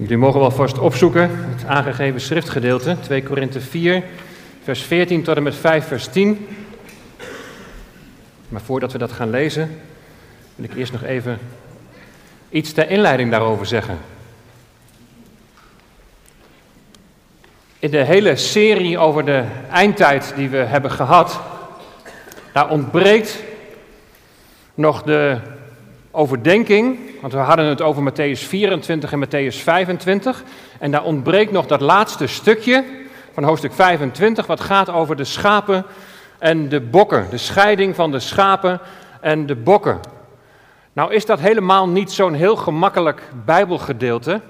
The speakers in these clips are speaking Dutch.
Jullie mogen wel vast opzoeken het aangegeven schriftgedeelte, 2 Korinthe 4, vers 14 tot en met 5, vers 10. Maar voordat we dat gaan lezen, wil ik eerst nog even iets ter inleiding daarover zeggen. In de hele serie over de eindtijd die we hebben gehad, daar ontbreekt nog de overdenking, want we hadden het over Matthäus 24 en Matthäus 25, en daar ontbreekt nog dat laatste stukje van hoofdstuk 25, wat gaat over de schapen en de bokken, de scheiding van de schapen en de bokken. Nou is dat helemaal niet zo'n heel gemakkelijk Bijbelgedeelte.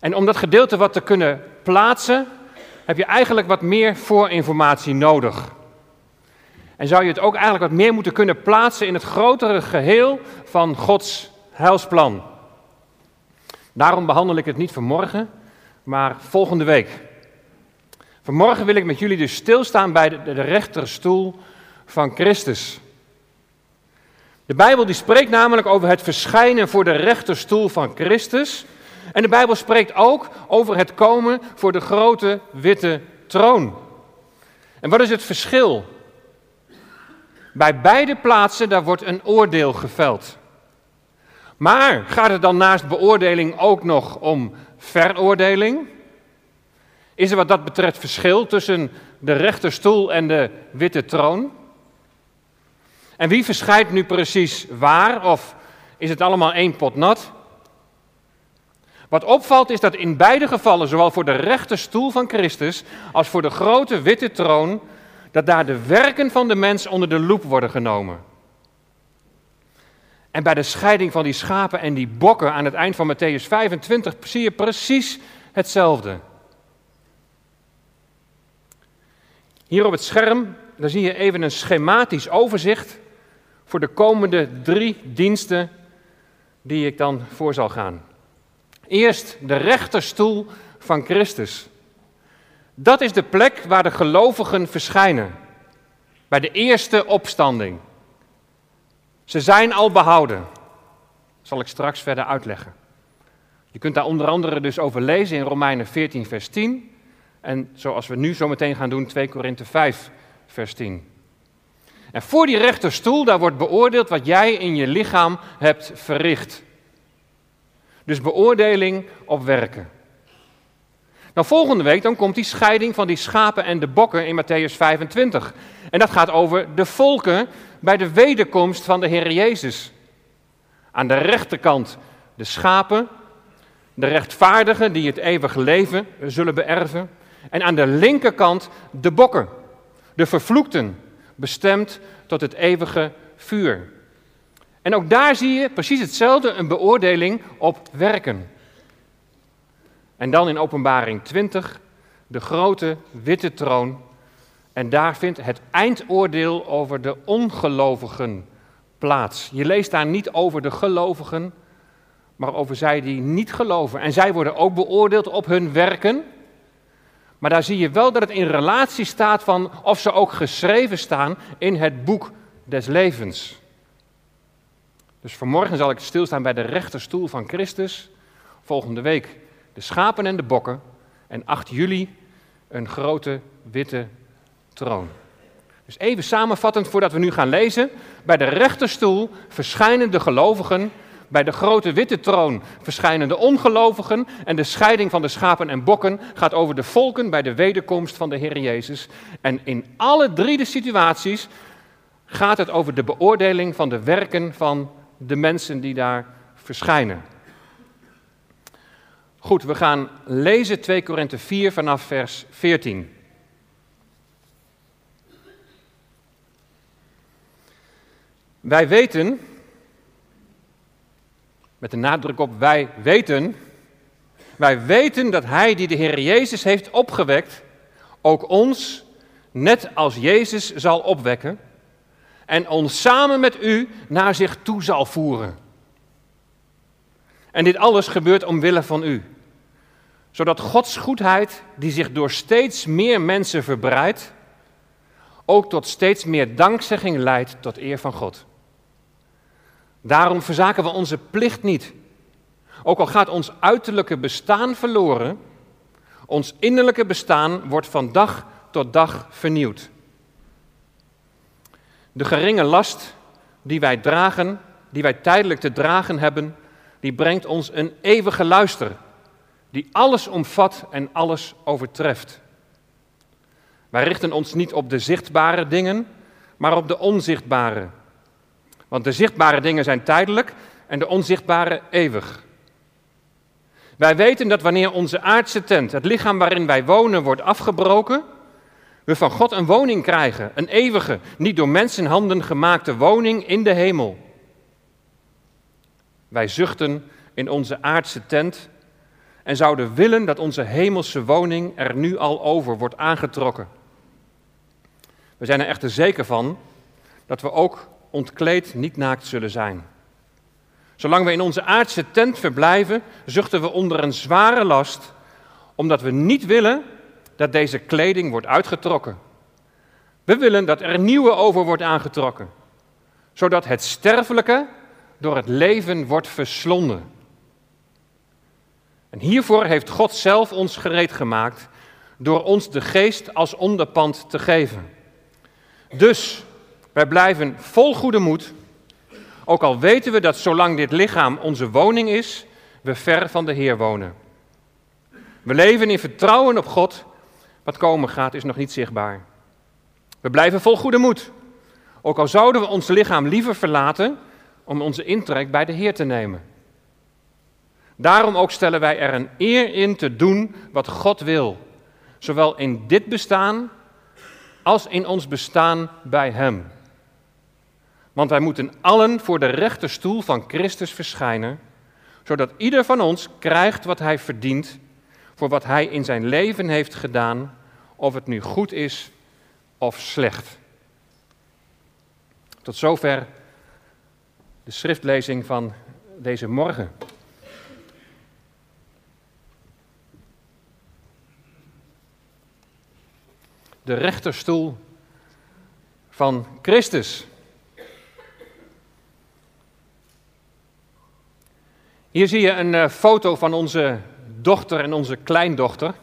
En om dat gedeelte wat te kunnen plaatsen, heb je eigenlijk wat meer voorinformatie nodig. En zou je het ook eigenlijk wat meer moeten kunnen plaatsen in het grotere geheel van Gods heilsplan. Daarom behandel ik het niet vanmorgen, maar volgende week. Vanmorgen wil ik met jullie dus stilstaan bij de, de rechterstoel van Christus. De Bijbel die spreekt namelijk over het verschijnen voor de rechterstoel van Christus. En de Bijbel spreekt ook over het komen voor de grote witte troon. En wat is het verschil? Bij beide plaatsen daar wordt een oordeel geveld. Maar gaat het dan naast beoordeling ook nog om veroordeling? Is er wat dat betreft verschil tussen de rechterstoel en de witte troon? En wie verschijnt nu precies waar? Of is het allemaal één pot nat? Wat opvalt is dat in beide gevallen, zowel voor de rechterstoel van Christus als voor de grote witte troon, dat daar de werken van de mens onder de loep worden genomen. En bij de scheiding van die schapen en die bokken aan het eind van Matthäus 25 zie je precies hetzelfde. Hier op het scherm, daar zie je even een schematisch overzicht voor de komende drie diensten die ik dan voor zal gaan. Eerst de rechterstoel van Christus. Dat is de plek waar de gelovigen verschijnen. Bij de eerste opstanding. Ze zijn al behouden. Dat zal ik straks verder uitleggen. Je kunt daar onder andere dus over lezen in Romeinen 14, vers 10. En zoals we nu zo meteen gaan doen, 2 Korinthe 5, vers 10. En voor die rechterstoel, daar wordt beoordeeld wat jij in je lichaam hebt verricht. Dus beoordeling op werken. Nou, volgende week dan komt die scheiding van die schapen en de bokken in Matthäus 25. En dat gaat over de volken bij de wederkomst van de Heer Jezus. Aan de rechterkant de schapen, de rechtvaardigen die het eeuwige leven zullen beërven. En aan de linkerkant de bokken, de vervloekten, bestemd tot het eeuwige vuur. En ook daar zie je precies hetzelfde, een beoordeling op werken. En dan in Openbaring 20, de grote witte troon. En daar vindt het eindoordeel over de ongelovigen plaats. Je leest daar niet over de gelovigen, maar over zij die niet geloven. En zij worden ook beoordeeld op hun werken. Maar daar zie je wel dat het in relatie staat van of ze ook geschreven staan in het boek des levens. Dus vanmorgen zal ik stilstaan bij de rechterstoel van Christus. Volgende week de schapen en de bokken. En 8 juli een grote witte troon. Dus even samenvattend voordat we nu gaan lezen. Bij de rechterstoel verschijnen de gelovigen. Bij de grote witte troon verschijnen de ongelovigen. En de scheiding van de schapen en bokken gaat over de volken bij de wederkomst van de Heer Jezus. En in alle drie de situaties gaat het over de beoordeling van de werken van de mensen die daar verschijnen. Goed, we gaan lezen 2 Korinthe 4 vanaf vers 14. Wij weten, met de nadruk op wij weten, wij weten dat Hij die de Heer Jezus heeft opgewekt, ook ons, net als Jezus, zal opwekken en ons samen met u naar zich toe zal voeren. En dit alles gebeurt omwille van u. Zodat Gods goedheid, die zich door steeds meer mensen verbreidt, ook tot steeds meer dankzegging leidt tot eer van God. Daarom verzaken we onze plicht niet. ook al gaat ons uiterlijke bestaan verloren, ons innerlijke bestaan wordt van dag tot dag vernieuwd. De geringe last die wij dragen, die wij tijdelijk te dragen hebben, die brengt ons een eeuwige luister, die alles omvat en alles overtreft. Wij richten ons niet op de zichtbare dingen, maar op de onzichtbare. Want de zichtbare dingen zijn tijdelijk en de onzichtbare eeuwig. Wij weten dat wanneer onze aardse tent, het lichaam waarin wij wonen, wordt afgebroken, we van God een woning krijgen, een eeuwige, niet door mensenhanden gemaakte woning in de hemel. Wij zuchten in onze aardse tent en zouden willen dat onze hemelse woning er nu al over wordt aangetrokken. We zijn er echter zeker van dat we ook ontkleed niet naakt zullen zijn. Zolang we in onze aardse tent verblijven, zuchten we onder een zware last, omdat we niet willen dat deze kleding wordt uitgetrokken. We willen dat er nieuwe over wordt aangetrokken, zodat het sterfelijke door het leven wordt verslonden. En hiervoor heeft God zelf ons gereed gemaakt door ons de geest als onderpand te geven. Dus wij blijven vol goede moed, ook al weten we dat zolang dit lichaam onze woning is, we ver van de Heer wonen. We leven in vertrouwen op God. Wat komen gaat is nog niet zichtbaar. We blijven vol goede moed. Ook al zouden we ons lichaam liever verlaten om onze intrek bij de Heer te nemen. Daarom ook stellen wij er een eer in te doen wat God wil, zowel in dit bestaan als in ons bestaan bij Hem. Want wij moeten allen voor de rechterstoel van Christus verschijnen, zodat ieder van ons krijgt wat hij verdient voor wat hij in zijn leven heeft gedaan, of het nu goed is of slecht. Tot zover de schriftlezing van deze morgen. De rechterstoel van Christus. Hier zie je een uh, foto van onze dochter en onze kleindochter.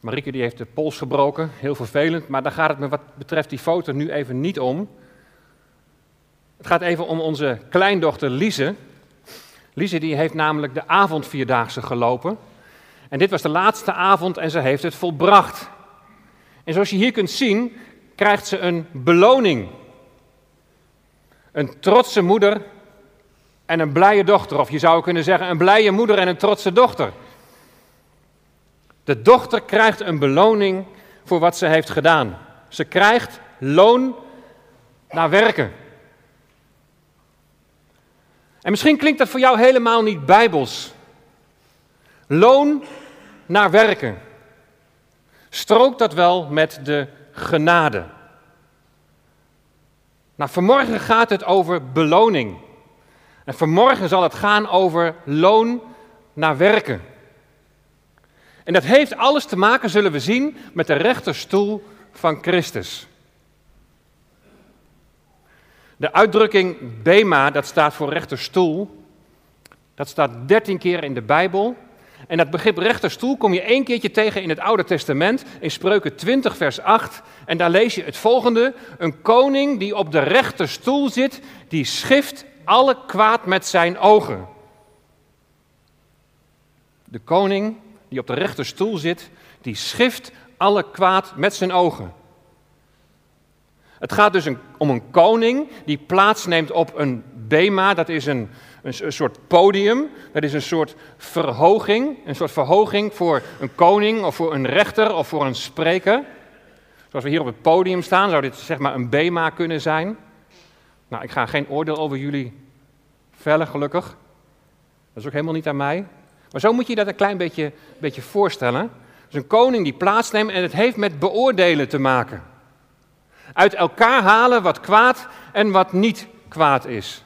Marieke die heeft de pols gebroken, heel vervelend, maar daar gaat het me wat betreft die foto nu even niet om. Het gaat even om onze kleindochter Lise. Lise die heeft namelijk de avondvierdaagse gelopen. En dit was de laatste avond en ze heeft het volbracht. En zoals je hier kunt zien, krijgt ze een beloning. Een trotse moeder en een blije dochter. Of je zou kunnen zeggen een blije moeder en een trotse dochter. De dochter krijgt een beloning voor wat ze heeft gedaan. Ze krijgt loon naar werken. En misschien klinkt dat voor jou helemaal niet bijbels. Loon naar werken. Strookt dat wel met de genade? Nou, vanmorgen gaat het over beloning. En vanmorgen zal het gaan over loon naar werken. En dat heeft alles te maken, zullen we zien, met de rechterstoel van Christus. De uitdrukking Bema, dat staat voor rechterstoel, dat staat dertien keer in de Bijbel. En dat begrip rechterstoel kom je één keertje tegen in het Oude Testament, in Spreuken 20, vers 8. En daar lees je het volgende: Een koning die op de rechterstoel zit, die schift alle kwaad met zijn ogen. De koning die op de rechterstoel zit, die schift alle kwaad met zijn ogen. Het gaat dus om een koning die plaatsneemt op een bema, dat is een, een, soort podium, dat is een soort verhoging, een soort verhoging voor een koning of voor een rechter of voor een spreker. Zoals we hier op het podium staan, zou dit zeg maar een bema kunnen zijn. Nou, ik ga geen oordeel over jullie vellen, gelukkig. Dat is ook helemaal niet aan mij. Maar zo moet je dat een klein beetje, beetje voorstellen. Dus een koning die plaatsneemt en het heeft met beoordelen te maken. Uit elkaar halen wat kwaad en wat niet kwaad is.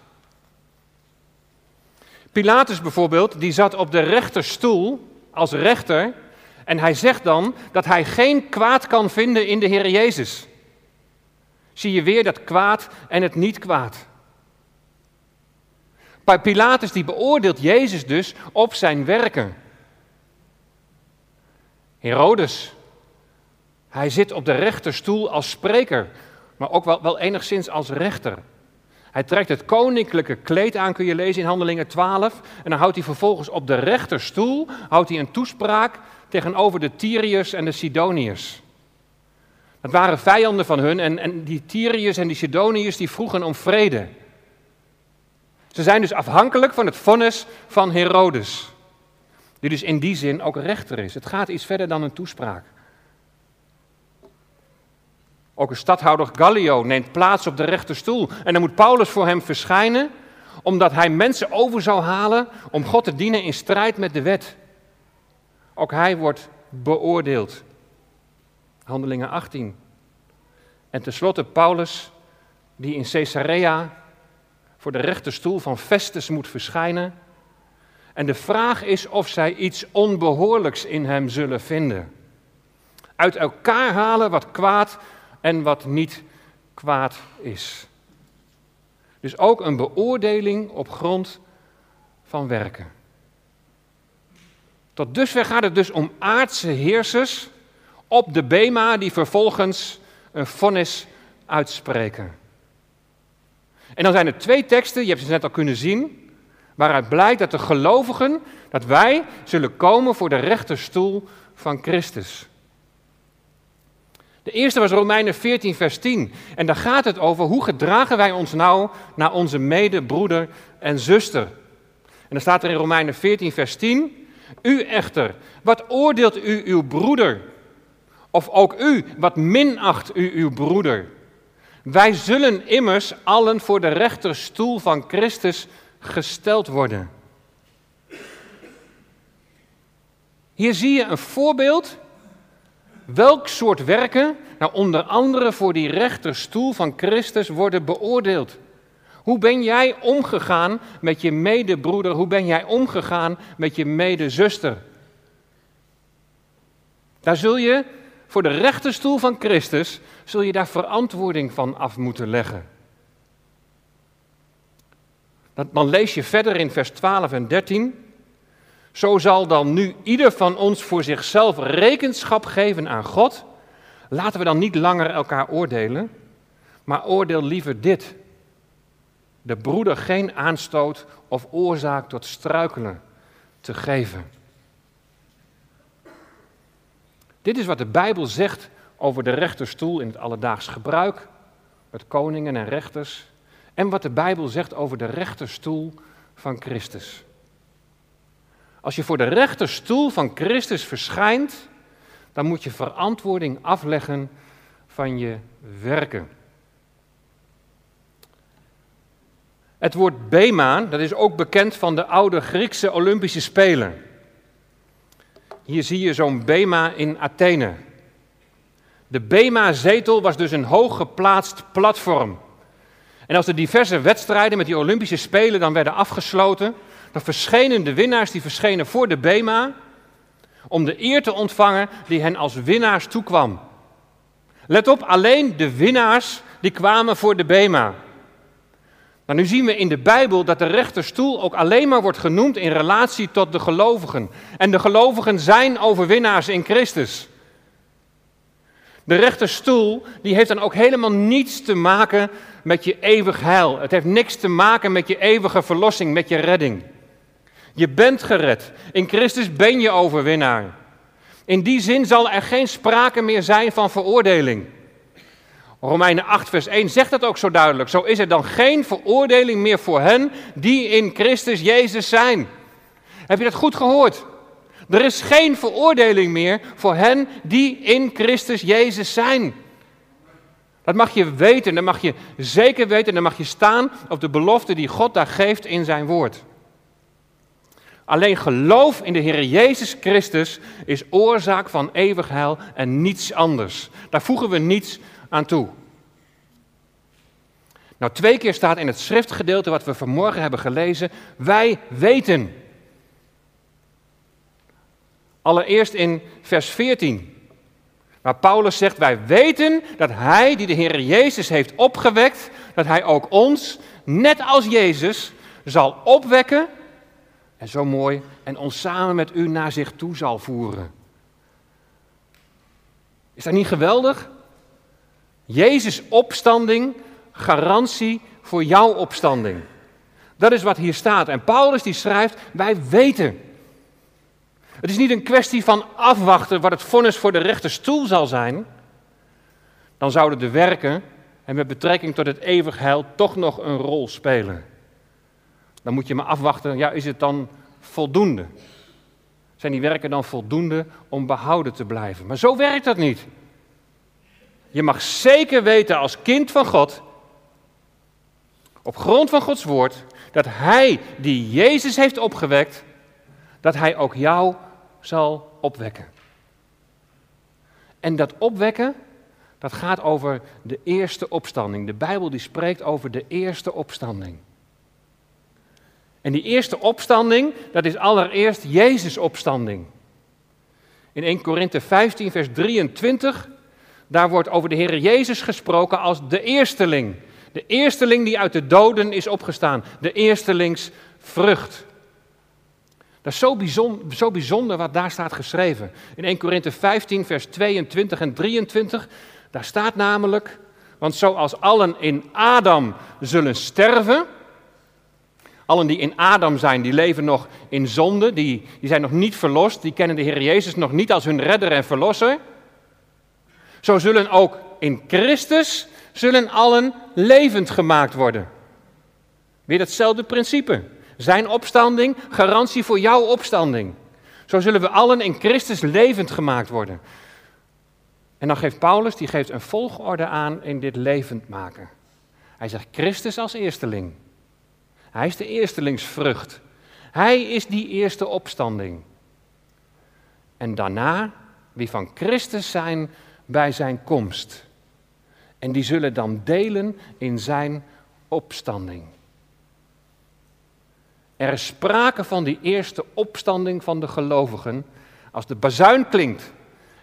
Pilatus bijvoorbeeld, die zat op de rechterstoel als rechter en hij zegt dan dat hij geen kwaad kan vinden in de Heer Jezus. Zie je weer dat kwaad en het niet kwaad. Pilatus die beoordeelt Jezus dus op zijn werken. Herodes, hij zit op de rechterstoel als spreker, maar ook wel, wel enigszins als rechter. Hij trekt het koninklijke kleed aan, kun je lezen in Handelingen 12. En dan houdt hij vervolgens op de rechterstoel houdt hij een toespraak tegenover de Tyriërs en de Sidoniërs. Dat waren vijanden van hun en, en die Tyriërs en die Sidoniërs die vroegen om vrede. Ze zijn dus afhankelijk van het vonnis van Herodes, die dus in die zin ook rechter is. Het gaat iets verder dan een toespraak. Ook een stadhouder Gallio neemt plaats op de rechterstoel. En dan moet Paulus voor hem verschijnen, omdat hij mensen over zou halen om God te dienen in strijd met de wet. Ook hij wordt beoordeeld. Handelingen 18. En tenslotte Paulus, die in Caesarea voor de rechterstoel van Festus moet verschijnen. En de vraag is of zij iets onbehoorlijks in hem zullen vinden. Uit elkaar halen wat kwaad en wat niet kwaad is. Dus ook een beoordeling op grond van werken. Tot dusver gaat het dus om aardse heersers op de Bema die vervolgens een vonnis uitspreken. En dan zijn er twee teksten, je hebt ze net al kunnen zien, waaruit blijkt dat de gelovigen, dat wij zullen komen voor de rechterstoel van Christus. De eerste was Romeinen 14, vers 10. En daar gaat het over hoe gedragen wij ons nou naar onze medebroeder en zuster. En dan staat er in Romeinen 14, vers 10. U echter, wat oordeelt u uw broeder? Of ook u, wat minacht u uw broeder? Wij zullen immers allen voor de rechterstoel van Christus gesteld worden. Hier zie je een voorbeeld welk soort werken nou onder andere voor die rechterstoel van Christus worden beoordeeld. Hoe ben jij omgegaan met je medebroeder? Hoe ben jij omgegaan met je medezuster? Daar zul je voor de rechterstoel van Christus zul je daar verantwoording van af moeten leggen. Dan lees je verder in vers 12 en 13. Zo zal dan nu ieder van ons voor zichzelf rekenschap geven aan God. Laten we dan niet langer elkaar oordelen, maar oordeel liever dit. De broeder geen aanstoot of oorzaak tot struikelen te geven. Dit is wat de Bijbel zegt over de rechterstoel in het alledaags gebruik, met koningen en rechters, en wat de Bijbel zegt over de rechterstoel van Christus. Als je voor de rechterstoel van Christus verschijnt, dan moet je verantwoording afleggen van je werken. Het woord Bema, dat is ook bekend van de oude Griekse Olympische Spelen. Hier zie je zo'n Bema in Athene. De Bema-zetel was dus een hooggeplaatst platform. En als de diverse wedstrijden met die Olympische Spelen dan werden afgesloten, dan verschenen de winnaars die verschenen voor de Bema om de eer te ontvangen die hen als winnaars toekwam. Let op, alleen de winnaars die kwamen voor de Bema. Maar nu zien we in de Bijbel dat de rechterstoel ook alleen maar wordt genoemd in relatie tot de gelovigen. En de gelovigen zijn overwinnaars in Christus. De rechterstoel die heeft dan ook helemaal niets te maken met je eeuwig heil. Het heeft niks te maken met je eeuwige verlossing, met je redding. Je bent gered. In Christus ben je overwinnaar. In die zin zal er geen sprake meer zijn van veroordeling. Romeinen 8, vers 1 zegt dat ook zo duidelijk. Zo is er dan geen veroordeling meer voor hen die in Christus Jezus zijn. Heb je dat goed gehoord? Er is geen veroordeling meer voor hen die in Christus Jezus zijn. Dat mag je weten, dat mag je zeker weten, dan mag je staan op de belofte die God daar geeft in zijn woord. Alleen geloof in de Heer Jezus Christus is oorzaak van eeuwig heil en niets anders. Daar voegen we niets aan toe. Nou, twee keer staat in het schriftgedeelte wat we vanmorgen hebben gelezen, wij weten. Allereerst in vers 14, waar Paulus zegt, wij weten dat Hij die de Heer Jezus heeft opgewekt, dat Hij ook ons, net als Jezus, zal opwekken. En zo mooi. En ons samen met u naar zich toe zal voeren. Is dat niet geweldig? Jezus' opstanding, garantie voor jouw opstanding. Dat is wat hier staat. En Paulus die schrijft, wij weten. Het is niet een kwestie van afwachten wat het vonnis voor de rechte stoel zal zijn. Dan zouden de werken en met betrekking tot het eeuwig heil toch nog een rol spelen. Dan moet je maar afwachten, ja, is het dan voldoende? Zijn die werken dan voldoende om behouden te blijven? Maar zo werkt dat niet. Je mag zeker weten als kind van God, op grond van Gods woord, dat Hij die Jezus heeft opgewekt, dat Hij ook jou zal opwekken. En dat opwekken, dat gaat over de eerste opstanding. De Bijbel die spreekt over de eerste opstanding. En die eerste opstanding, dat is allereerst Jezus' opstanding. In 1 Korinthe 15, vers 23, daar wordt over de Heer Jezus gesproken als de eersteling. De eersteling die uit de doden is opgestaan. De eerstelingsvrucht. Dat is zo bijzonder, zo bijzonder wat daar staat geschreven. In 1 Korinthe 15, vers 22 en 23, daar staat namelijk, want zoals allen in Adam zullen sterven, allen die in Adam zijn, die leven nog in zonde, die, die zijn nog niet verlost, die kennen de Heer Jezus nog niet als hun redder en verlosser. Zo zullen ook in Christus zullen allen levend gemaakt worden. Weer hetzelfde principe. Zijn opstanding, garantie voor jouw opstanding. Zo zullen we allen in Christus levend gemaakt worden. En dan geeft Paulus, die geeft een volgorde aan in dit levend maken. Hij zegt Christus als eersteling. Hij is de eerstelingsvrucht. Hij is die eerste opstanding. En daarna, wie van Christus zijn bij zijn komst. En die zullen dan delen in zijn opstanding. Er is sprake van die eerste opstanding van de gelovigen. Als de bazuin klinkt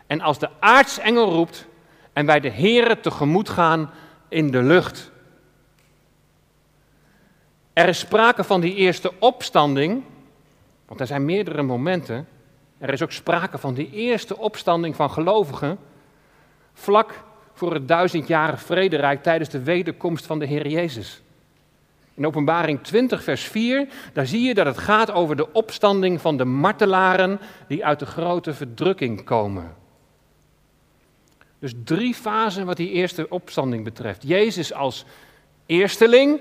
en als de aartsengel roept en wij de Here tegemoet gaan in de lucht. Er is sprake van die eerste opstanding, want er zijn meerdere momenten. Er is ook sprake van die eerste opstanding van gelovigen, vlak voor het duizendjarig vrederijk tijdens de wederkomst van de Heer Jezus. In Openbaring 20, vers 4, daar zie je dat het gaat over de opstanding van de martelaren die uit de grote verdrukking komen. Dus drie fasen wat die eerste opstanding betreft. Jezus als eersteling,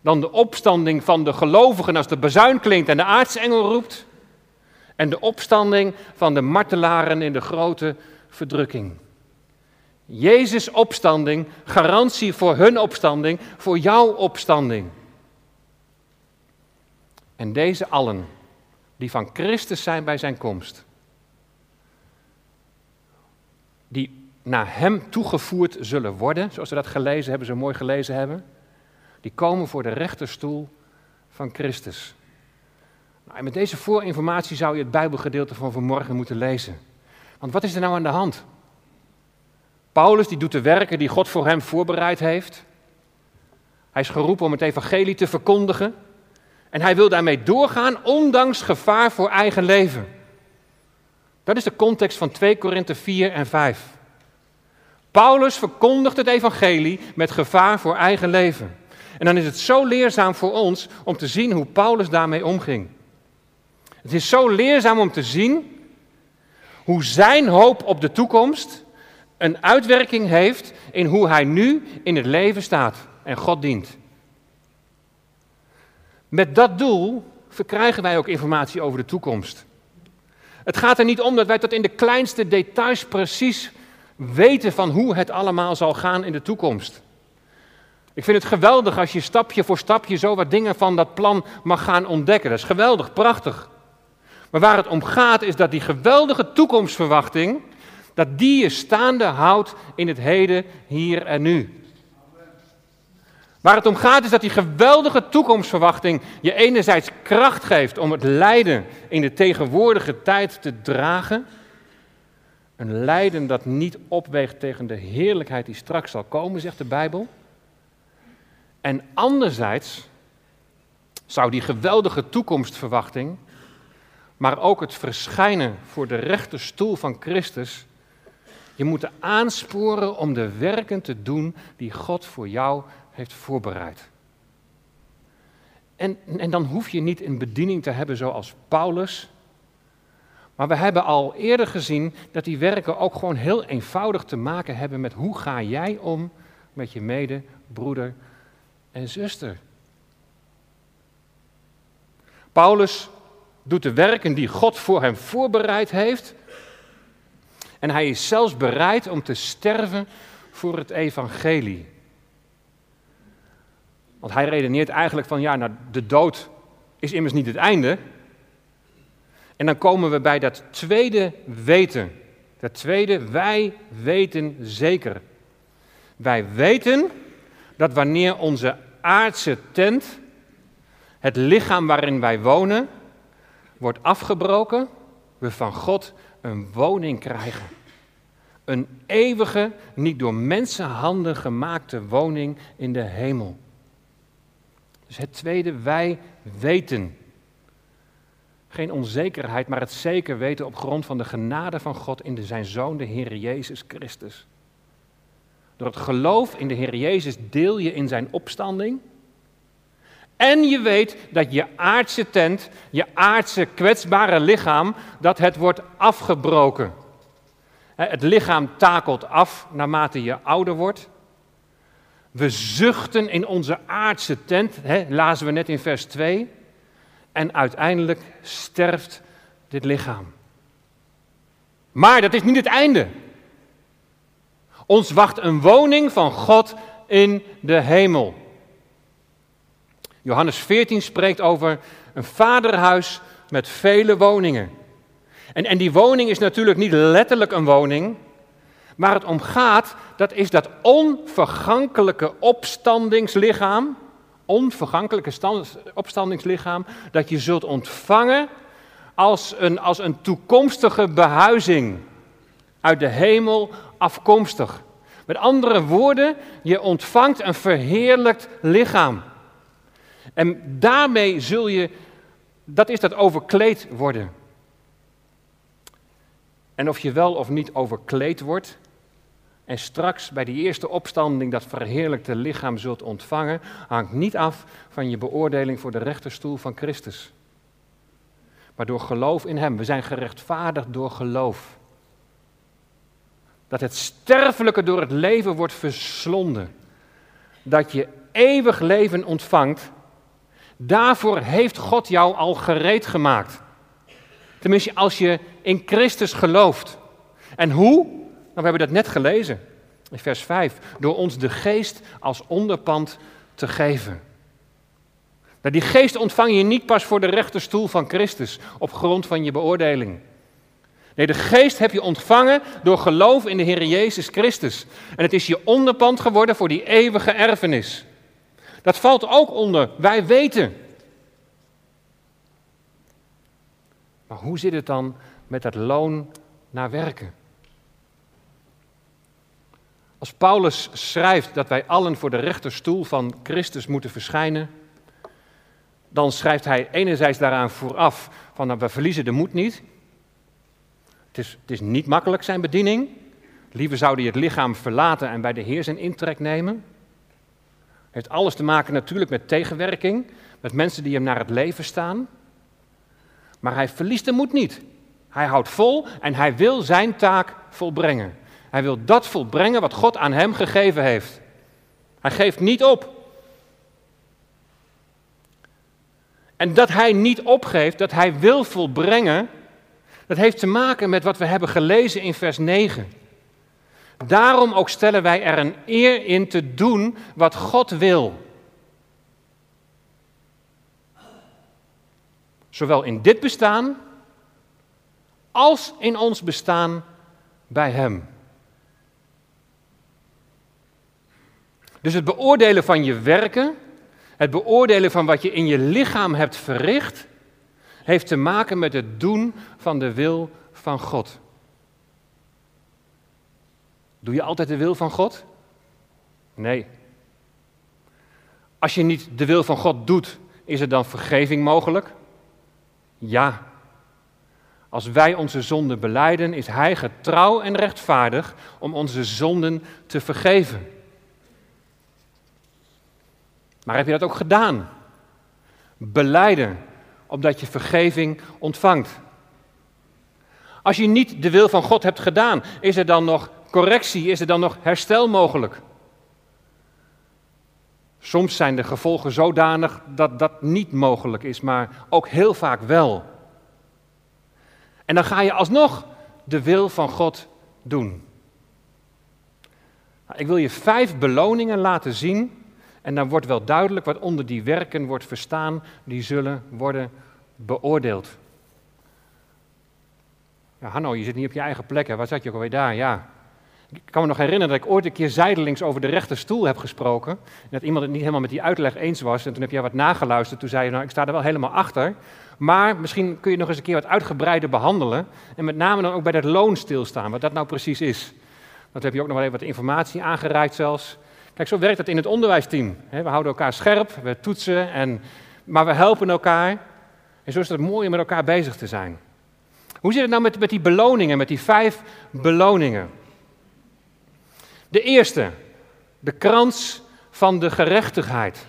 dan de opstanding van de gelovigen als de bazuin klinkt en de aartsengel roept, en de opstanding van de martelaren in de grote verdrukking. Jezus' opstanding, garantie voor hun opstanding, voor jouw opstanding. En deze allen, die van Christus zijn bij zijn komst, die naar hem toegevoerd zullen worden, zoals we dat gelezen hebben, zo mooi gelezen hebben, die komen voor de rechterstoel van Christus. Nou, en met deze voorinformatie zou je het Bijbelgedeelte van vanmorgen moeten lezen. Want wat is er nou aan de hand? Paulus die doet de werken die God voor hem voorbereid heeft. Hij is geroepen om het evangelie te verkondigen. En hij wil daarmee doorgaan, ondanks gevaar voor eigen leven. Dat is de context van 2 Korinthe 4 en 5. Paulus verkondigt het evangelie met gevaar voor eigen leven. En dan is het zo leerzaam voor ons om te zien hoe Paulus daarmee omging. Het is zo leerzaam om te zien hoe zijn hoop op de toekomst een uitwerking heeft in hoe hij nu in het leven staat en God dient. Met dat doel verkrijgen wij ook informatie over de toekomst. Het gaat er niet om dat wij tot in de kleinste details precies weten van hoe het allemaal zal gaan in de toekomst. Ik vind het geweldig als je stapje voor stapje zo wat dingen van dat plan mag gaan ontdekken. Dat is geweldig, prachtig. Maar waar het om gaat is dat die geweldige toekomstverwachting dat die je staande houdt in het heden, hier en nu. Waar het om gaat is dat die geweldige toekomstverwachting je enerzijds kracht geeft om het lijden in de tegenwoordige tijd te dragen. Een lijden dat niet opweegt tegen de heerlijkheid die straks zal komen, zegt de Bijbel. En anderzijds zou die geweldige toekomstverwachting, maar ook het verschijnen voor de rechterstoel van Christus, je moeten aansporen om de werken te doen die God voor jou heeft voorbereid. En, en dan hoef je niet een bediening te hebben zoals Paulus. Maar we hebben al eerder gezien dat die werken ook gewoon heel eenvoudig te maken hebben met hoe ga jij om met je medebroeder en zuster. Paulus doet de werken die God voor hem voorbereid heeft. En hij is zelfs bereid om te sterven voor het evangelie. Want hij redeneert eigenlijk van, ja, nou, de dood is immers niet het einde. En dan komen we bij dat tweede weten. Dat tweede, wij weten zeker. Wij weten dat wanneer onze aardse tent, het lichaam waarin wij wonen, wordt afgebroken, we van God een woning krijgen. Een eeuwige, niet door mensenhanden gemaakte woning in de hemel. Dus het tweede, wij weten. Geen onzekerheid, maar het zeker weten op grond van de genade van God in de zijn Zoon, de Heer Jezus Christus. Door het geloof in de Heer Jezus deel je in zijn opstanding. En je weet dat je aardse tent, je aardse kwetsbare lichaam, dat het wordt afgebroken. Het lichaam takelt af naarmate je ouder wordt. We zuchten in onze aardse tent, hè, lazen we net in vers 2. En uiteindelijk sterft dit lichaam. Maar dat is niet het einde. Ons wacht een woning van God in de hemel. Johannes 14 spreekt over een vaderhuis met vele woningen. En, en die woning is natuurlijk niet letterlijk een woning, Waar het om gaat, dat is dat onvergankelijke opstandingslichaam, onvergankelijke opstandingslichaam, dat je zult ontvangen als een, als een toekomstige behuizing uit de hemel afkomstig. Met andere woorden, je ontvangt een verheerlijkt lichaam. En daarmee zul je, dat is dat overkleed worden. En of je wel of niet overkleed wordt, en straks bij die eerste opstanding dat verheerlijkte lichaam zult ontvangen, hangt niet af van je beoordeling voor de rechterstoel van Christus. Maar door geloof in Hem. We zijn gerechtvaardigd door geloof. Dat het sterfelijke door het leven wordt verslonden. Dat je eeuwig leven ontvangt. Daarvoor heeft God jou al gereed gemaakt. Tenminste, als je in Christus gelooft. En hoe? Nou, we hebben dat net gelezen. In vers 5. Door ons de geest als onderpand te geven. Nou, die geest ontvang je niet pas voor de rechterstoel van Christus op grond van je beoordeling. Nee, de geest heb je ontvangen door geloof in de Heer Jezus Christus. En het is je onderpand geworden voor die eeuwige erfenis. Dat valt ook onder, wij weten. Maar hoe zit het dan met dat loon naar werken? Als Paulus schrijft dat wij allen voor de rechterstoel van Christus moeten verschijnen, dan schrijft hij enerzijds daaraan vooraf van nou, we verliezen de moed niet. Het is, het is niet makkelijk zijn bediening. Liever zou hij het lichaam verlaten en bij de Heer zijn intrek nemen. Heeft alles te maken natuurlijk met tegenwerking, met mensen die hem naar het leven staan. Maar hij verliest de moed niet. Hij houdt vol en hij wil zijn taak volbrengen. Hij wil dat volbrengen wat God aan hem gegeven heeft. Hij geeft niet op. En dat hij niet opgeeft, dat hij wil volbrengen, dat heeft te maken met wat we hebben gelezen in vers 9. Daarom ook stellen wij er een eer in te doen wat God wil. Zowel in dit bestaan als in ons bestaan bij Hem. Dus het beoordelen van je werken, het beoordelen van wat je in je lichaam hebt verricht, heeft te maken met het doen van de wil van God. Doe je altijd de wil van God? Nee. Als je niet de wil van God doet is er dan vergeving mogelijk? Ja. Als wij onze zonden beleiden, is Hij getrouw en rechtvaardig om onze zonden te vergeven. Maar heb je dat ook gedaan? Beleiden, opdat je vergeving ontvangt. Als je niet de wil van God hebt gedaan, is er dan nog correctie, is er dan nog herstel mogelijk? Soms zijn de gevolgen zodanig dat dat niet mogelijk is, maar ook heel vaak wel. En dan ga je alsnog de wil van God doen. Nou, ik wil je vijf beloningen laten zien en dan wordt wel duidelijk wat onder die werken wordt verstaan, die zullen worden beoordeeld. Ja, Hanno, je zit niet op je eigen plek, hè? Waar zat je ook alweer daar? Ja. Ik kan me nog herinneren dat ik ooit een keer zijdelings over de rechterstoel heb gesproken. En dat iemand het niet helemaal met die uitleg eens was. En toen heb jij wat nageluisterd. Toen zei je, nou, ik sta er wel helemaal achter. Maar misschien kun je nog eens een keer wat uitgebreider behandelen. En met name dan ook bij dat loon stilstaan, wat dat nou precies is. Dat heb je ook nog wel even wat informatie aangereikt zelfs. Kijk, zo werkt het in het onderwijsteam. We houden elkaar scherp, we toetsen, en, maar we helpen elkaar. En zo is het mooi om met elkaar bezig te zijn. Hoe zit het nou met, met die beloningen, met die vijf beloningen? De eerste, de krans van de gerechtigheid.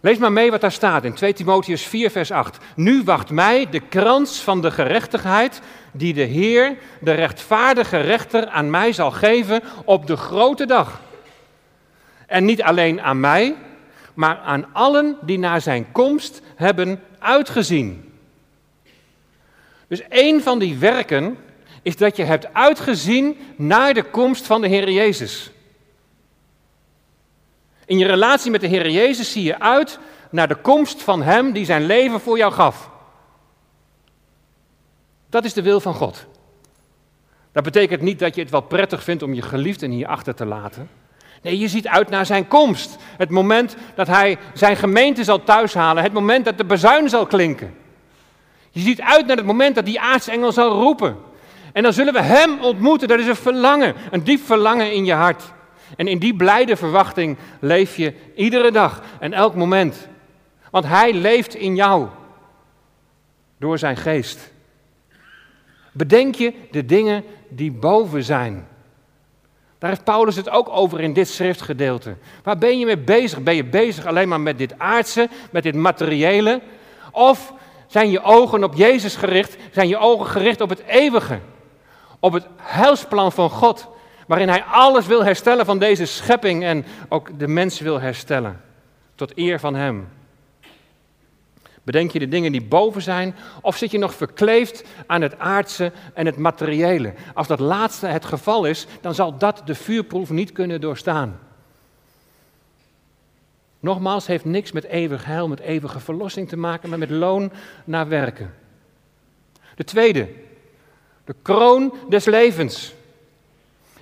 Lees maar mee wat daar staat in 2 Timotheus 4, vers 8. Nu wacht mij de krans van de gerechtigheid die de Heer, de rechtvaardige rechter, aan mij zal geven op de grote dag. En niet alleen aan mij, maar aan allen die naar zijn komst hebben uitgezien. Dus een van die werken is dat je hebt uitgezien naar de komst van de Heer Jezus. In je relatie met de Heer Jezus zie je uit naar de komst van Hem die zijn leven voor jou gaf. Dat is de wil van God. Dat betekent niet dat je het wel prettig vindt om je geliefden hier achter te laten. Nee, je ziet uit naar zijn komst. Het moment dat hij zijn gemeente zal thuishalen. Het moment dat de bezuin zal klinken. Je ziet uit naar het moment dat die aartsengel zal roepen. En dan zullen we hem ontmoeten. Dat is een verlangen, een diep verlangen in je hart. En in die blijde verwachting leef je iedere dag en elk moment. Want hij leeft in jou door zijn geest. Bedenk je de dingen die boven zijn. Daar heeft Paulus het ook over in dit schriftgedeelte. Waar ben je mee bezig? Ben je bezig alleen maar met dit aardse, met dit materiële? Of zijn je ogen op Jezus gericht? Zijn je ogen gericht op het eeuwige? Op het heilsplan van God, waarin Hij alles wil herstellen van deze schepping en ook de mens wil herstellen. Tot eer van Hem. Bedenk je de dingen die boven zijn, of zit je nog verkleefd aan het aardse en het materiële? Als dat laatste het geval is, dan zal dat de vuurproef niet kunnen doorstaan. Nogmaals, heeft niks met eeuwig heil, met eeuwige verlossing te maken, maar met loon naar werken. De tweede, de kroon des levens.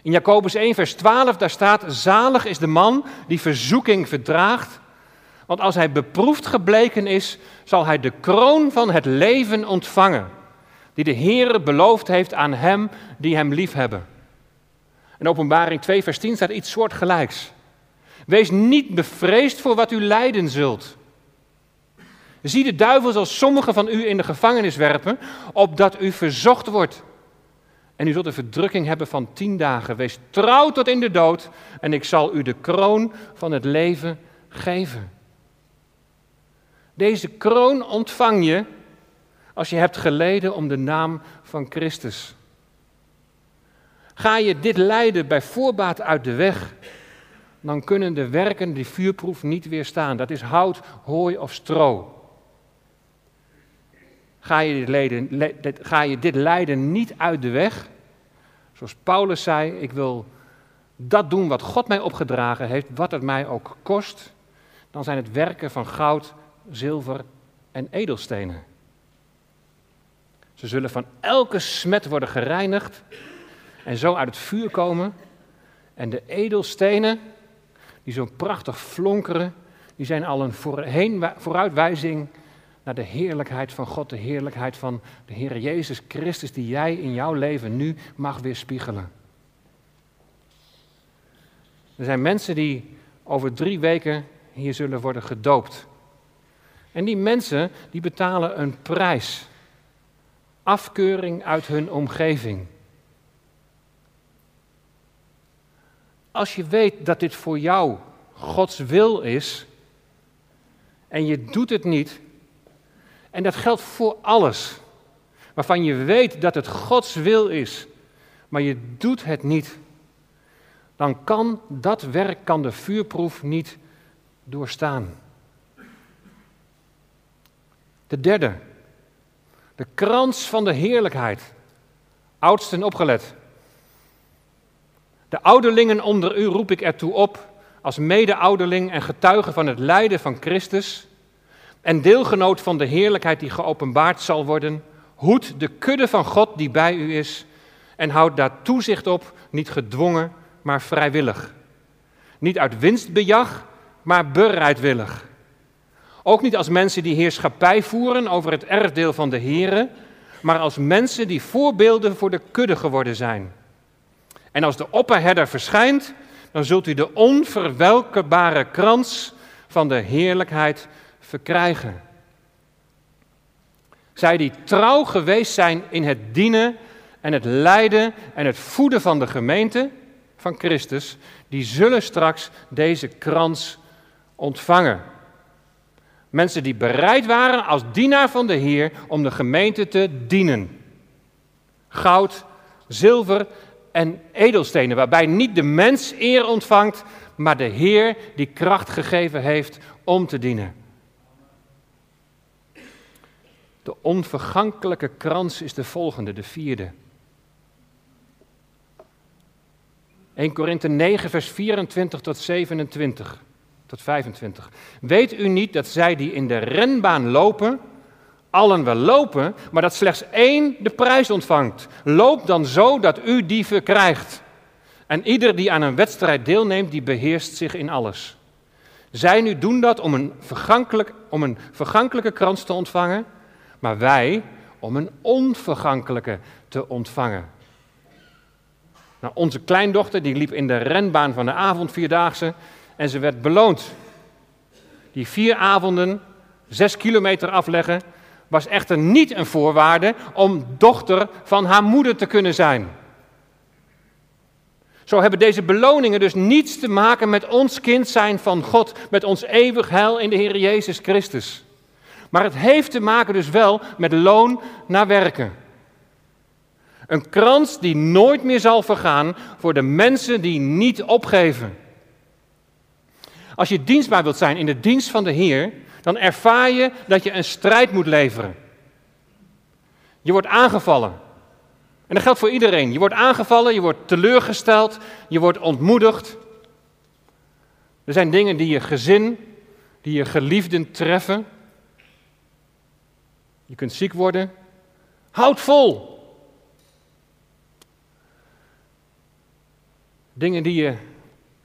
In Jacobus 1, vers 12, daar staat: Zalig is de man die verzoeking verdraagt, want als hij beproefd gebleken is, zal hij de kroon van het leven ontvangen, die de Heere beloofd heeft aan hem die hem liefhebben. In Openbaring 2, vers 10 staat iets soortgelijks. Wees niet bevreesd voor wat u lijden zult. Zie de duivel zal sommigen van u in de gevangenis werpen, opdat u verzocht wordt. En u zult een verdrukking hebben van tien dagen. Wees trouw tot in de dood en ik zal u de kroon van het leven geven. Deze kroon ontvang je als je hebt geleden om de naam van Christus. Ga je dit lijden bij voorbaat uit de weg, dan kunnen de werken die vuurproef niet weerstaan. Dat is hout, hooi of stro. Ga je dit, lijden, ga je dit lijden niet uit de weg, zoals Paulus zei, ik wil dat doen wat God mij opgedragen heeft, wat het mij ook kost, dan zijn het werken van goud, zilver en edelstenen. Ze zullen van elke smet worden gereinigd en zo uit het vuur komen. En de edelstenen, die zo prachtig flonkeren, die zijn al een voorheen, vooruitwijzing naar de heerlijkheid van God, de heerlijkheid van de Heer Jezus Christus, die jij in jouw leven nu mag weerspiegelen. Er zijn mensen die over drie weken hier zullen worden gedoopt. En die mensen die betalen een prijs. Afkeuring uit hun omgeving. Als je weet dat dit voor jou Gods wil is en je doet het niet, en dat geldt voor alles, waarvan je weet dat het Gods wil is, maar je doet het niet, dan kan dat werk kan de vuurproef niet doorstaan. De derde, de krans van de heerlijkheid. Oudsten opgelet. De ouderlingen onder u roep ik ertoe op, als mede-ouderling en getuige van het lijden van Christus en deelgenoot van de heerlijkheid die geopenbaard zal worden, hoed de kudde van God die bij u is en houd daar toezicht op, niet gedwongen, maar vrijwillig. Niet uit winstbejag, maar bereidwillig. Ook niet als mensen die heerschappij voeren over het erfdeel van de Here, maar als mensen die voorbeelden voor de kudde geworden zijn. En als de opperherder verschijnt, dan zult u de onverwelkbare krans van de heerlijkheid verkrijgen. Zij die trouw geweest zijn in het dienen en het leiden en het voeden van de gemeente van Christus, die zullen straks deze krans ontvangen. Mensen die bereid waren als dienaar van de Heer om de gemeente te dienen. Goud, zilver en edelstenen, waarbij niet de mens eer ontvangt, maar de Heer die kracht gegeven heeft om te dienen. De onvergankelijke krans is de volgende, de vierde. 1 Korinthe 9, vers 24 tot 27 tot 25. Weet u niet dat zij die in de renbaan lopen, allen wel lopen, maar dat slechts één de prijs ontvangt? Loop dan zo dat u die verkrijgt. En ieder die aan een wedstrijd deelneemt, die beheerst zich in alles. Zij nu doen dat om een, vergankelijk, om een vergankelijke krans te ontvangen, maar wij om een onvergankelijke te ontvangen. Nou, onze kleindochter die liep in de renbaan van de avondvierdaagse en ze werd beloond. Die vier avonden, zes kilometer afleggen, was echter niet een voorwaarde om dochter van haar moeder te kunnen zijn. Zo hebben deze beloningen dus niets te maken met ons kind zijn van God, met ons eeuwig heil in de Heer Jezus Christus. Maar het heeft te maken dus wel met loon naar werken. Een krans die nooit meer zal vergaan voor de mensen die niet opgeven. Als je dienstbaar wilt zijn in de dienst van de Heer, dan ervaar je dat je een strijd moet leveren. Je wordt aangevallen. En dat geldt voor iedereen. Je wordt aangevallen, je wordt teleurgesteld, je wordt ontmoedigd. Er zijn dingen die je gezin, die je geliefden treffen. Je kunt ziek worden. Houd vol. Dingen die je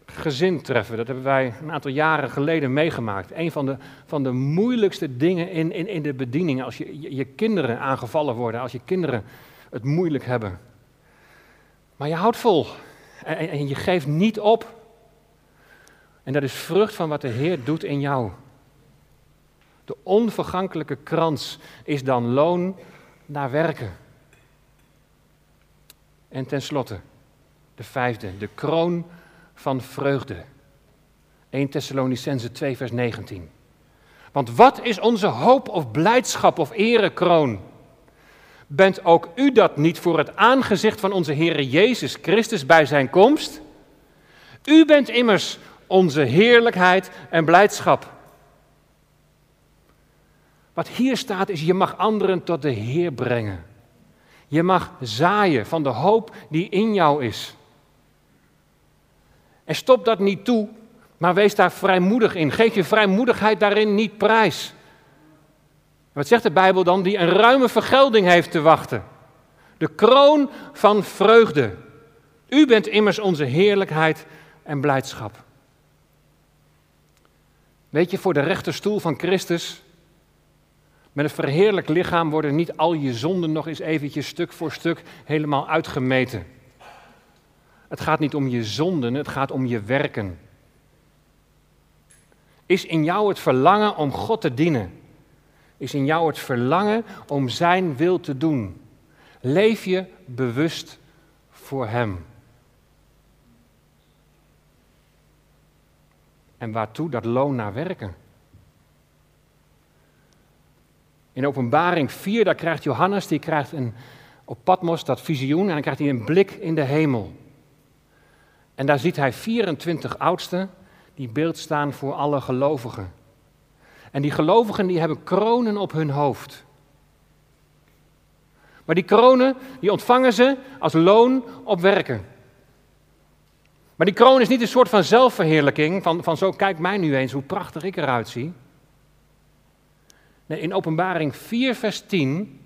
gezin treffen. Dat hebben wij een aantal jaren geleden meegemaakt. Een van de, van de moeilijkste dingen in, in, in de bediening. Als je, je, kinderen aangevallen worden, als je kinderen het moeilijk hebben. Maar je houdt vol en, en je geeft niet op. En dat is vrucht van wat de Heer doet in jou. De onvergankelijke krans is dan loon naar werken. En tenslotte, de vijfde, de kroon van vreugde. 1 Thessalonicense 2 vers 19. Want wat is onze hoop of blijdschap of erekroon? Bent ook u dat niet voor het aangezicht van onze Heer Jezus Christus bij zijn komst? U bent immers onze heerlijkheid en blijdschap. Wat hier staat is, je mag anderen tot de Heer brengen. Je mag zaaien van de hoop die in jou is. En stop dat niet toe, maar wees daar vrijmoedig in. Geef je vrijmoedigheid daarin niet prijs. Wat zegt de Bijbel dan? Die een ruime vergelding heeft te wachten. De kroon van vreugde. U bent immers onze heerlijkheid en blijdschap. Weet je, voor de rechterstoel van Christus, met een verheerlijk lichaam worden niet al je zonden nog eens eventjes stuk voor stuk helemaal uitgemeten. Het gaat niet om je zonden, het gaat om je werken. Is in jou het verlangen om God te dienen? Is in jou het verlangen om Zijn wil te doen? Leef je bewust voor Hem? En waartoe dat loon naar werken? In openbaring 4, daar krijgt Johannes, die krijgt een, op Patmos dat visioen en dan krijgt hij een blik in de hemel. En daar ziet hij 24 oudsten die beeld staan voor alle gelovigen. En die gelovigen die hebben kronen op hun hoofd. Maar die kronen die ontvangen ze als loon op werken. Maar die kroon is niet een soort van zelfverheerlijking, van, van zo kijk mij nu eens hoe prachtig ik eruit zie. In Openbaring 4, vers 10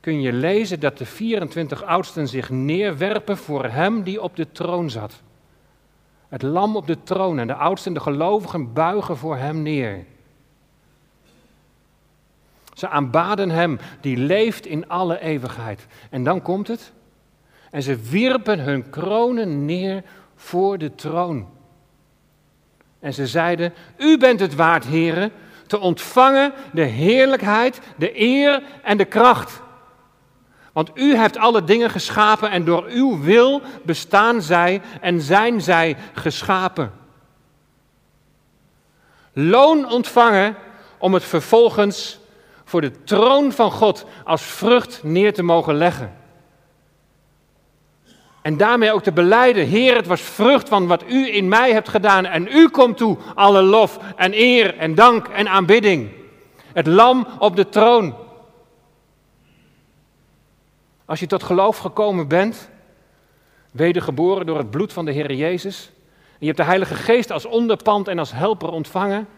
kun je lezen dat de 24 oudsten zich neerwerpen voor hem die op de troon zat. Het lam op de troon en de oudsten, de gelovigen, buigen voor hem neer. Ze aanbaden hem die leeft in alle eeuwigheid. En dan komt het. En ze wierpen hun kronen neer voor de troon. En ze zeiden: U bent het waard, heren, te ontvangen de heerlijkheid, de eer en de kracht. Want u hebt alle dingen geschapen en door uw wil bestaan zij en zijn zij geschapen. Loon ontvangen om het vervolgens voor de troon van God als vrucht neer te mogen leggen. En daarmee ook te beleiden, Heer, het was vrucht van wat u in mij hebt gedaan. En u komt toe alle lof en eer en dank en aanbidding. Het lam op de troon. Als je tot geloof gekomen bent, wedergeboren door het bloed van de Heer Jezus, en je hebt de Heilige Geest als onderpand en als helper ontvangen,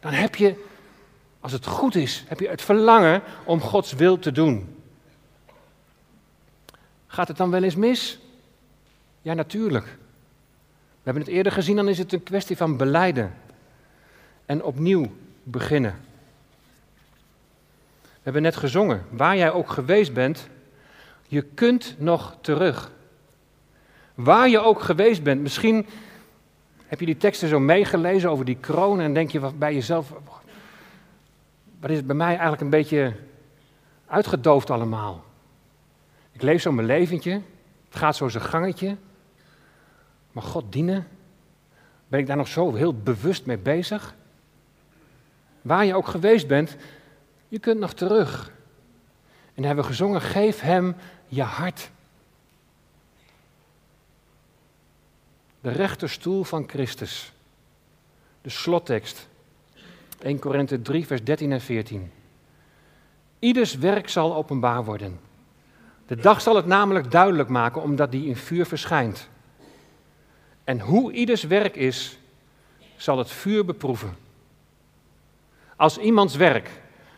dan heb je, als het goed is, heb je het verlangen om Gods wil te doen. Gaat het dan wel eens mis? Ja, natuurlijk. We hebben het eerder gezien, dan is het een kwestie van beleiden en opnieuw beginnen. We hebben net gezongen, waar jij ook geweest bent, je kunt nog terug. Waar je ook geweest bent, misschien heb je die teksten zo meegelezen over die kroon en denk je bij jezelf, wat is het bij mij eigenlijk een beetje uitgedoofd allemaal? Ik leef zo mijn leventje, het gaat zo zijn gangetje, maar God dienen, ben ik daar nog zo heel bewust mee bezig? Waar je ook geweest bent, je kunt nog terug. En hebben we gezongen, geef hem je hart. De rechterstoel van Christus. De slottekst. 1 Korinthe 3, vers 13 en 14. Ieders werk zal openbaar worden. De dag zal het namelijk duidelijk maken, omdat die in vuur verschijnt. En hoe ieders werk is, zal het vuur beproeven. Als iemands werk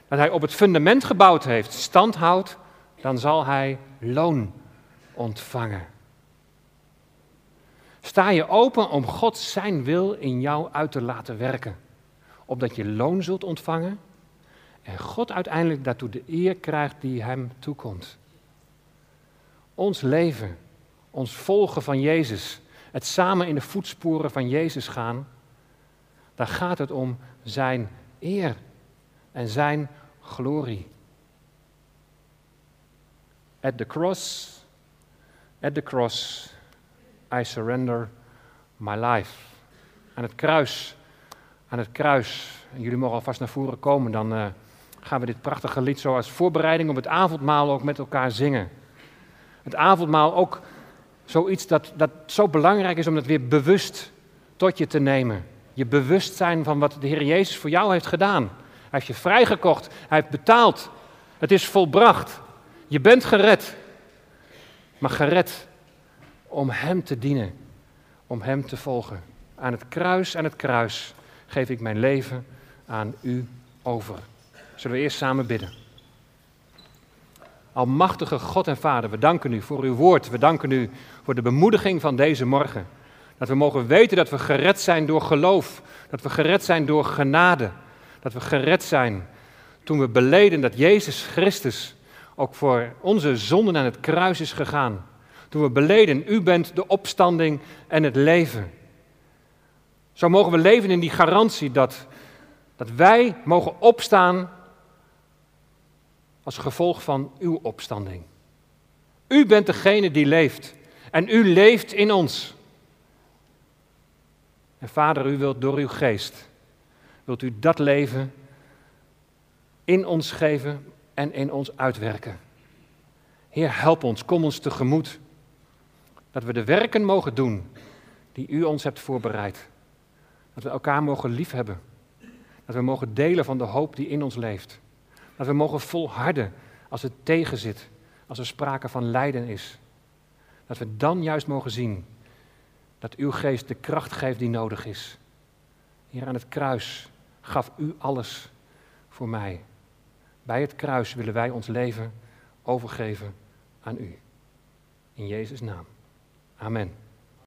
dat hij op het fundament gebouwd heeft stand houdt, dan zal hij loon ontvangen. Sta je open om God zijn wil in jou uit te laten werken, opdat je loon zult ontvangen en God uiteindelijk daartoe de eer krijgt die hem toekomt. Ons leven, ons volgen van Jezus, het samen in de voetsporen van Jezus gaan, daar gaat het om zijn eer en zijn glorie. At the cross, at the cross, I surrender my life. Aan het kruis, aan het kruis. En jullie mogen alvast naar voren komen, dan uh, gaan we dit prachtige lied zo als voorbereiding op het avondmaal ook met elkaar zingen. Het avondmaal ook zoiets dat, dat zo belangrijk is om dat weer bewust tot je te nemen. Je bewustzijn van wat de Heer Jezus voor jou heeft gedaan. Hij heeft je vrijgekocht, hij heeft betaald. Het is volbracht. Je bent gered. Maar gered om Hem te dienen, om Hem te volgen. Aan het kruis, aan het kruis geef ik mijn leven aan U over. Zullen we eerst samen bidden? Almachtige God en Vader, we danken u voor uw woord. We danken u voor de bemoediging van deze morgen. Dat we mogen weten dat we gered zijn door geloof. Dat we gered zijn door genade. Dat we gered zijn toen we beleden dat Jezus Christus ook voor onze zonden aan het kruis is gegaan. Toen we beleden, u bent de opstanding en het leven. Zo mogen we leven in die garantie dat, dat wij mogen opstaan als gevolg van uw opstanding. U bent degene die leeft en u leeft in ons. En Vader, u wilt door uw geest, wilt u dat leven in ons geven en in ons uitwerken. Heer, help ons, kom ons tegemoet. Dat we de werken mogen doen die u ons hebt voorbereid. Dat we elkaar mogen liefhebben. Dat we mogen delen van de hoop die in ons leeft. Dat we mogen volharden als het tegenzit, als er sprake van lijden is. Dat we dan juist mogen zien dat uw geest de kracht geeft die nodig is. Hier aan het kruis gaf u alles voor mij. Bij het kruis willen wij ons leven overgeven aan u. In Jezus' naam. Amen.